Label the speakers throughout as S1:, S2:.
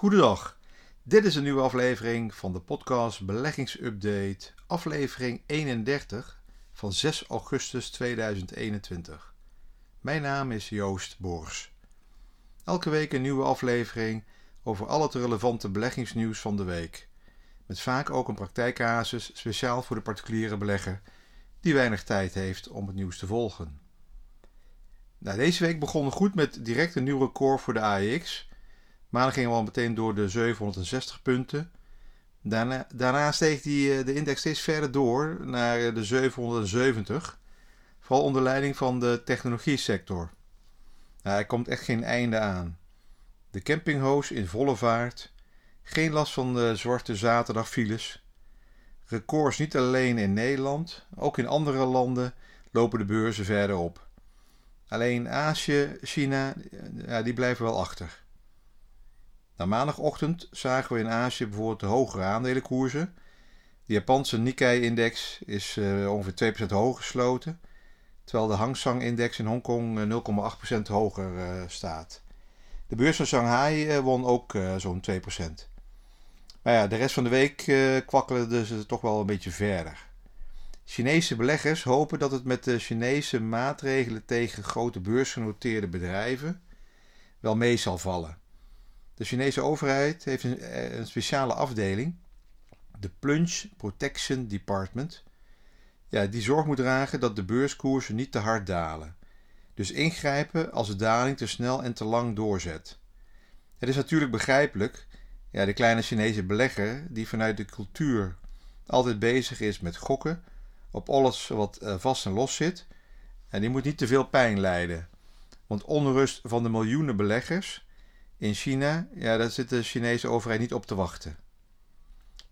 S1: Goedendag, dit is een nieuwe aflevering van de podcast Beleggingsupdate, aflevering 31 van 6 augustus 2021. Mijn naam is Joost Bors. Elke week een nieuwe aflevering over al het relevante beleggingsnieuws van de week. Met vaak ook een praktijkcasus speciaal voor de particuliere belegger die weinig tijd heeft om het nieuws te volgen. Nou, deze week begon goed met direct een nieuw record voor de AEX. Maandag gingen we al meteen door de 760 punten. Daarna, daarna steeg die, eh, de index steeds verder door naar de 770. Vooral onder leiding van de technologie sector. Nou, er komt echt geen einde aan. De campinghoos in volle vaart. Geen last van de zwarte zaterdagfiles. Records niet alleen in Nederland, ook in andere landen lopen de beurzen verder op. Alleen Azië, China, ja, die blijven wel achter. Na maandagochtend zagen we in Azië bijvoorbeeld de hogere aandelenkoersen. De Japanse Nikkei-index is uh, ongeveer 2% hoger gesloten, terwijl de Hang Seng-index in Hongkong 0,8% hoger uh, staat. De beurs van Shanghai won ook zo'n 2%. Maar ja, de rest van de week kwakkelen dus toch wel een beetje verder. Chinese beleggers hopen dat het met de Chinese maatregelen tegen grote beursgenoteerde bedrijven wel mee zal vallen. De Chinese overheid heeft een, een speciale afdeling, de Plunge Protection Department, ja, die zorg moet dragen dat de beurskoersen niet te hard dalen. Dus ingrijpen als de daling te snel en te lang doorzet. Het is natuurlijk begrijpelijk, ja, de kleine Chinese belegger die vanuit de cultuur altijd bezig is met gokken op alles wat eh, vast en los zit. En die moet niet te veel pijn lijden. Want onrust van de miljoenen beleggers in China, ja, daar zit de Chinese overheid niet op te wachten.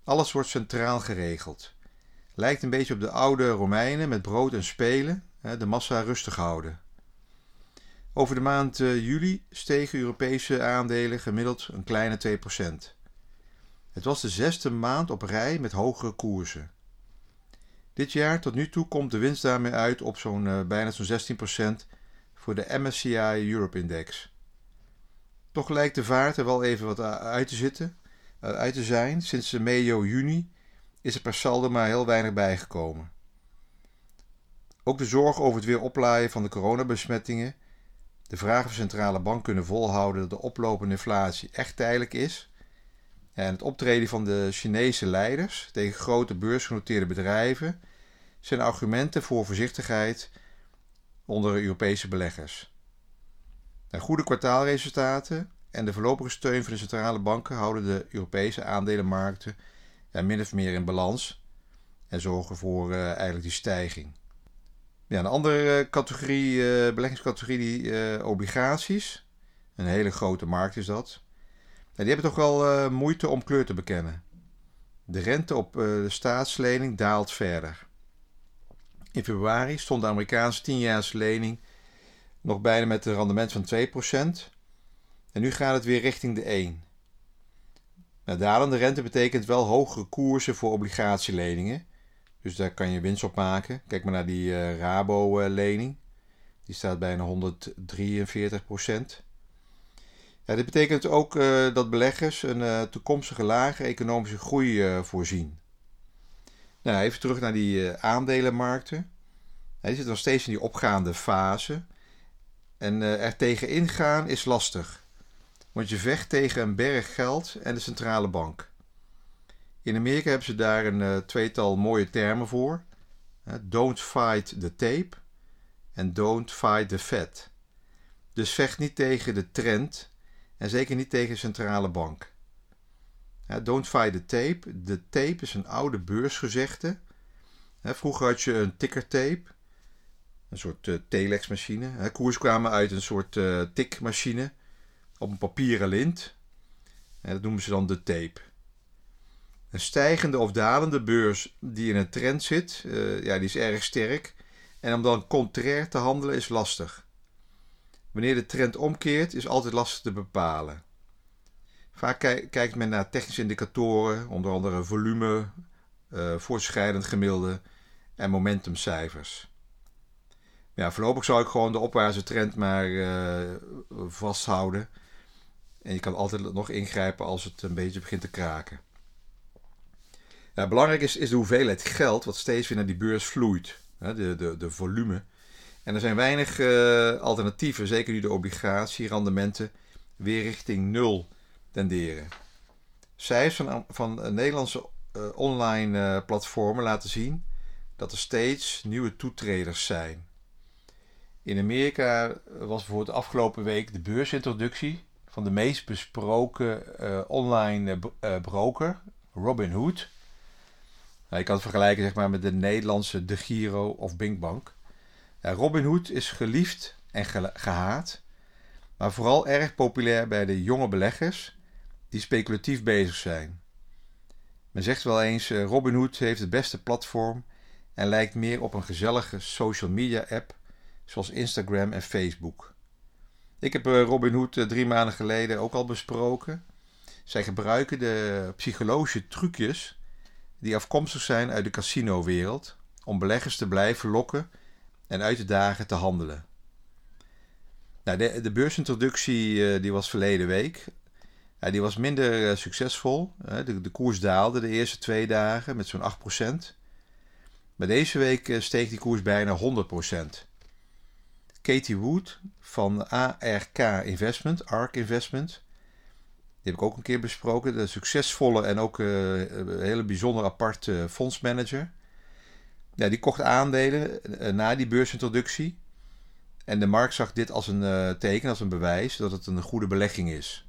S1: Alles wordt centraal geregeld. Lijkt een beetje op de oude Romeinen met brood en spelen, de massa rustig houden. Over de maand eh, juli stegen Europese aandelen gemiddeld een kleine 2%. Het was de zesde maand op rij met hogere koersen. Dit jaar tot nu toe komt de winst daarmee uit op zo'n uh, bijna zo'n 16% voor de MSCI Europe Index. Toch lijkt de vaart er wel even wat uit te zitten, uh, uit te zijn. Sinds medio juni is er per saldo maar heel weinig bijgekomen. Ook de zorg over het weer oplaaien van de coronabesmettingen, de vraag of centrale bank kunnen volhouden dat de oplopende inflatie echt tijdelijk is, en het optreden van de Chinese leiders tegen grote beursgenoteerde bedrijven zijn argumenten voor voorzichtigheid onder Europese beleggers. De goede kwartaalresultaten en de voorlopige steun van de centrale banken houden de Europese aandelenmarkten ja, min of meer in balans en zorgen voor uh, eigenlijk die stijging. Ja, een andere uh, categorie, uh, beleggingscategorie, die obligaties. Een hele grote markt is dat. Die hebben toch wel moeite om kleur te bekennen. De rente op de staatslening daalt verder. In februari stond de Amerikaanse 10 lening nog bijna met een rendement van 2%. En nu gaat het weer richting de 1. Nou, dalende rente betekent wel hogere koersen voor obligatieleningen. Dus daar kan je winst op maken. Kijk maar naar die uh, Rabo-lening. Die staat bijna 143% Ja, dit betekent ook uh, dat beleggers een uh, toekomstige lage economische groei voorzien. Nou, even terug naar die aandelenmarkten. die zitten nog steeds in die opgaande fase. En er tegen ingaan is lastig want je vecht tegen een berg geld en de centrale bank. In Amerika hebben ze daar een uh, tweetal mooie termen voor. Don't fight the tape en don't fight the Fed. Dus vecht niet tegen de trend en zeker niet tegen de centrale bank. Don't fight the tape. De tape is een oude beursgezegde. vroeger had je een tickertape, een soort uh, telexmachine. koers kwamen uit een soort uh, tikmachine op een papieren lint. Dat noemen ze dan de tape. Een stijgende of dalende beurs die in een trend zit, uh, ja, die is erg sterk. En om dan contrair te handelen is lastig. Wanneer de trend omkeert, is altijd lastig te bepalen. Vaak kijkt men naar technische indicatoren, onder andere volume, uh, voortschrijdend gemiddelde en momentumcijfers. Ja, voorlopig zou ik gewoon de opwaartse trend maar uh, vasthouden En je kan altijd nog ingrijpen als het een beetje begint te kraken. Ja, belangrijk is, de hoeveelheid geld wat steeds weer naar die beurs vloeit. De, de, de volume. En er zijn weinig uh, alternatieven, zeker nu de obligatierendementen weer richting nul tenderen. Cijfers van, van Nederlandse uh, online platformen laten zien dat er steeds nieuwe toetreders zijn. In Amerika was bijvoorbeeld afgelopen week de beursintroductie van de meest besproken online broker, Robinhood. Nou, je kan het vergelijken zeg maar, met de Nederlandse De Giro of Binkbank. Ja, Robinhood is geliefd en gehaat, maar vooral erg populair bij de jonge beleggers die speculatief bezig zijn. Men zegt wel eens: Robinhood heeft het beste platform en lijkt meer op een gezellige social media app zoals Instagram en Facebook. Ik heb uh, Robinhood uh, drie maanden geleden ook al besproken. Zij gebruiken de psychologische trucjes die afkomstig zijn uit de casino-wereld om beleggers te blijven lokken en uit de dagen te handelen. Nou, de, de beursintroductie uh, die was verleden week. Ja, die was minder succesvol. De, de, koers daalde de eerste twee dagen met zo'n 8%. Maar deze week steeg die koers bijna 100%. Katie Wood van ARK Investment, ARK Investment, die heb ik ook een keer besproken. De succesvolle en ook een hele bijzonder aparte fondsmanager. Ja, die kocht aandelen uh, na die beursintroductie. En de markt zag dit als een uh, teken, als een bewijs dat het een goede belegging is.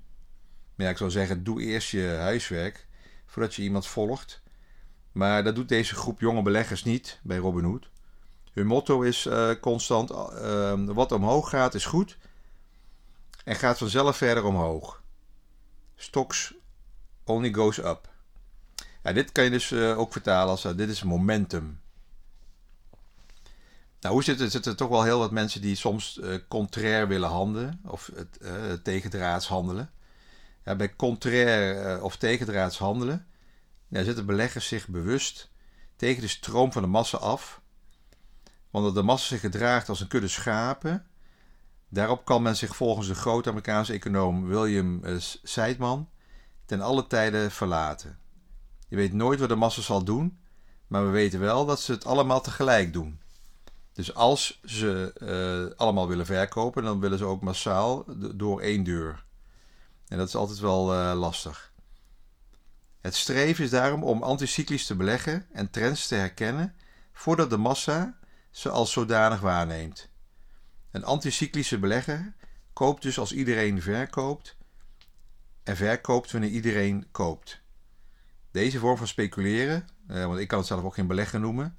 S1: Maar ik zou zeggen, doe eerst je huiswerk voordat je iemand volgt. Maar dat doet deze groep jonge beleggers niet bij Robinhood. Hun motto is uh, constant: wat omhoog gaat is goed en gaat vanzelf verder omhoog. Stocks only goes up. Ja, dit kan je dus ook vertalen als dit is momentum. Nou, hoe zit het? Er zitten toch wel heel wat mensen die soms contrair willen handelen of het, tegendraads handelen. Ja, bij contrair of tegendraads handelen ja, zetten beleggers zich bewust tegen de stroom van de massa af. Want dat de massa zich gedraagt als een kudde schapen. Daarop kan men zich volgens de grote Amerikaanse econoom William Seidman ten alle tijden verlaten. Je weet nooit wat de massa zal doen, maar we weten wel dat ze het allemaal tegelijk doen. Dus als ze uh, allemaal willen verkopen, dan willen ze ook massaal door één deur. En dat is altijd wel uh, lastig. Het streven is daarom om anticyclisch te beleggen en trends te herkennen voordat de massa ze als zodanig waarneemt. Een anticyclische belegger koopt dus als iedereen verkoopt en verkoopt wanneer iedereen koopt. Deze vorm van speculeren, uh, want ik kan het zelf ook geen beleggen noemen,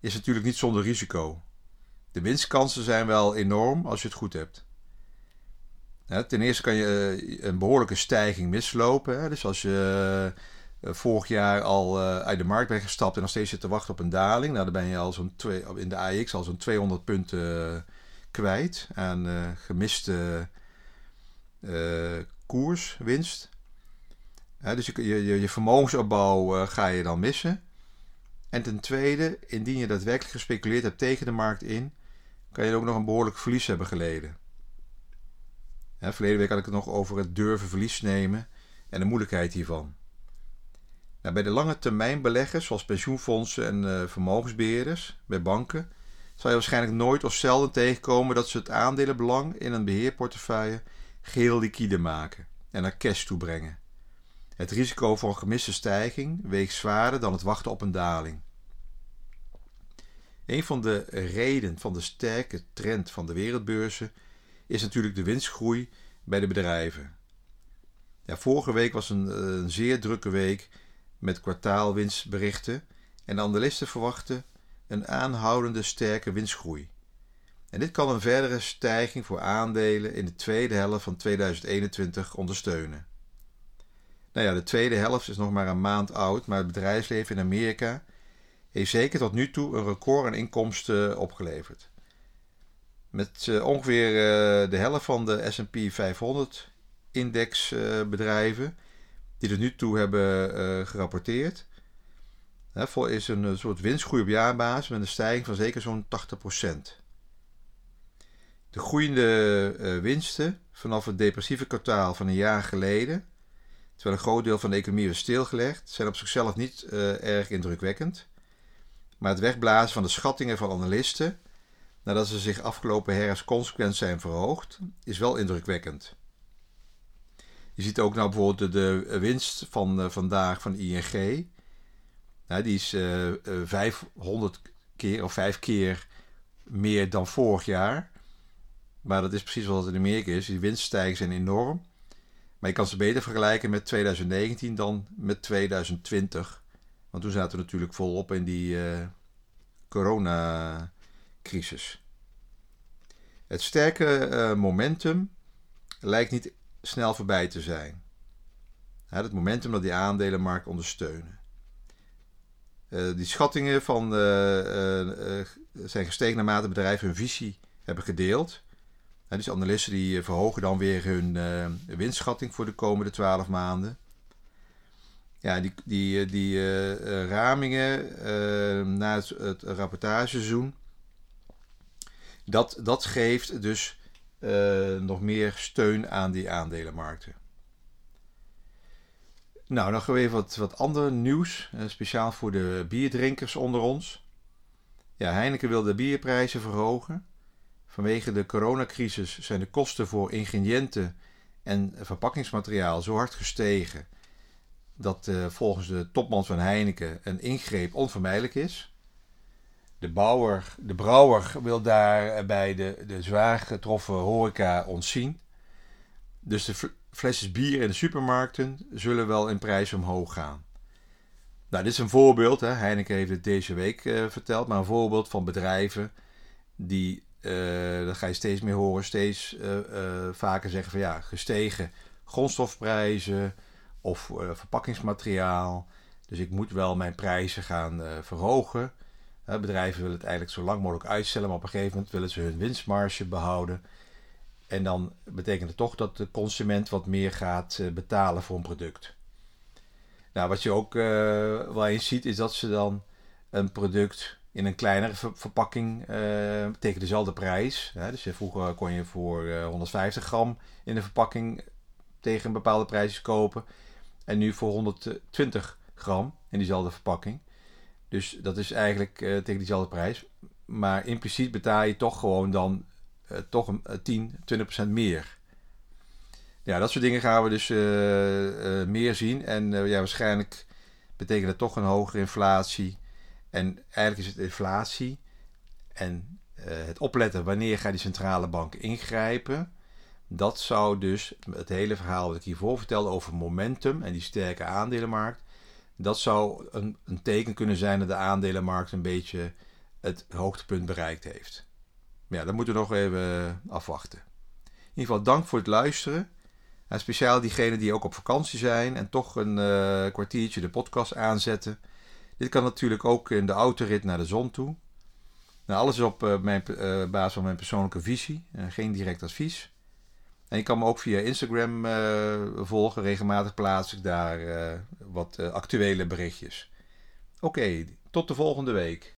S1: is natuurlijk niet zonder risico. De winstkansen zijn wel enorm als je het goed hebt. ten eerste kan je eh, een behoorlijke stijging mislopen. Dus als je eh, vorig jaar al eh, uit de markt bent gestapt en nog steeds zit te wachten op een daling, nou, dan ben je al zo'n in de AX al zo'n 200 punten kwijt aan gemiste koerswinst. dus je, je, je vermogensopbouw ga je dan missen. En ten tweede, indien je daadwerkelijk gespeculeerd hebt tegen de markt in, kan je ook nog een behoorlijk verlies hebben geleden. Hè, verleden week had ik het nog over het durven verlies nemen en de moeilijkheid hiervan. Nou, bij de lange termijn beleggers, zoals pensioenfondsen en uh, vermogensbeheerders bij banken, zal je waarschijnlijk nooit of zelden tegenkomen dat ze het aandelenbelang in een beheerportefeuille geheel liquide maken en naar cash toe brengen. Het risico voor een gemiste stijging weegt zwaarder dan het wachten op een daling. Een van de redenen van de sterke trend van de wereldbeurzen is natuurlijk de winstgroei bij de bedrijven. Vorige week was een, een zeer drukke week met kwartaalwinstberichten en analisten verwachten een aanhoudende sterke winstgroei. En dit kan een verdere stijging voor aandelen in de tweede helft van 2021 ondersteunen. Nou ja, de tweede helft is nog maar een maand oud, maar het bedrijfsleven in Amerika heeft zeker tot nu toe een record aan inkomsten opgeleverd. Met uh, ongeveer uh, de helft van de SP 500 index uh, bedrijven die tot nu toe hebben gerapporteerd, hè, is een soort winstgroei op jaarbasis met een stijging van zeker zo'n 80%. De groeiende winsten vanaf het depressieve kwartaal van een jaar geleden, terwijl een groot deel van de economie was stilgelegd, zijn op zichzelf niet erg indrukwekkend. Maar het wegblazen van de schattingen van analisten, nadat ze zich afgelopen herfst consequent zijn verhoogd, is wel indrukwekkend. Je ziet ook nou bijvoorbeeld de, winst van uh, vandaag van ING. Nou, die is uh, uh, 500 keer of 5 keer meer dan vorig jaar. Maar dat is precies wat het in Amerika is. Die winststijgingen zijn enorm. Maar je kan ze beter vergelijken met 2019 dan met 2020. Want toen zaten we natuurlijk volop in die uh, coronacrisis. Het sterke momentum lijkt niet snel voorbij te zijn. het momentum dat die aandelenmarkt ondersteunen. Uh, die schattingen van, zijn gestegen naarmate bedrijven hun visie hebben gedeeld. dus analisten die verhogen dan weer hun winstschatting voor de komende 12 maanden ja, die, die, die ramingen na het, het rapportageseizoen, dat, dat geeft dus uh, nog meer steun aan die aandelenmarkten. Nou, dan gaan we even wat, wat ander nieuws, speciaal voor de bierdrinkers onder ons. Ja, Heineken wil de bierprijzen verhogen. Vanwege de coronacrisis zijn de kosten voor ingrediënten en verpakkingsmateriaal zo hard gestegen dat uh, volgens de topman van Heineken een ingreep onvermijdelijk is. De, bouwer, de brouwer wil daarbij de, de zwaar getroffen horeca ontzien. Dus de flesjes bier in de supermarkten zullen wel in prijs omhoog gaan. Nou, dit is een voorbeeld. Hè. Heineken heeft het deze week uh, verteld. Maar een voorbeeld van bedrijven die, uh, dat ga je steeds meer horen, steeds vaker zeggen van ja, gestegen grondstofprijzen, of verpakkingsmateriaal. Dus ik moet wel mijn prijzen gaan verhogen. Bedrijven willen het eigenlijk zo lang mogelijk uitstellen, maar op een gegeven moment willen ze hun winstmarge behouden. En dan betekent het toch dat de consument wat meer gaat betalen voor een product. Nou, wat je ook wel eens ziet, is dat ze dan een product in een kleinere ver verpakking tegen dezelfde prijs. Hè, dus vroeger kon je voor 150 gram in de verpakking tegen een bepaalde prijs kopen. En nu voor 120 gram in diezelfde verpakking. Dus dat is eigenlijk uh, tegen diezelfde prijs. Maar impliciet betaal je toch gewoon dan uh, toch een, 10, eh, 20% meer. Ja, dat soort dingen gaan we dus meer zien. En ja, waarschijnlijk betekent dat toch een hogere inflatie. En eigenlijk is het inflatie en het opletten wanneer gaat die centrale bank ingrijpen dat zou dus het hele verhaal wat ik hiervoor vertelde over momentum en die sterke aandelenmarkt. Dat zou een, een teken kunnen zijn dat de aandelenmarkt een beetje het hoogtepunt bereikt heeft. Maar ja, dat moeten we nog even afwachten. In ieder geval dank voor het luisteren. En speciaal diegenen die ook op vakantie zijn en toch een uh, kwartiertje de podcast aanzetten. Dit kan natuurlijk ook in de autorit naar de zon toe. Nou, alles is op uh, mijn, uh, basis van mijn persoonlijke visie. geen direct advies. En je kan me ook via Instagram uh, volgen. Regelmatig plaats ik daar uh, wat uh, actuele berichtjes. Oké, tot de volgende week.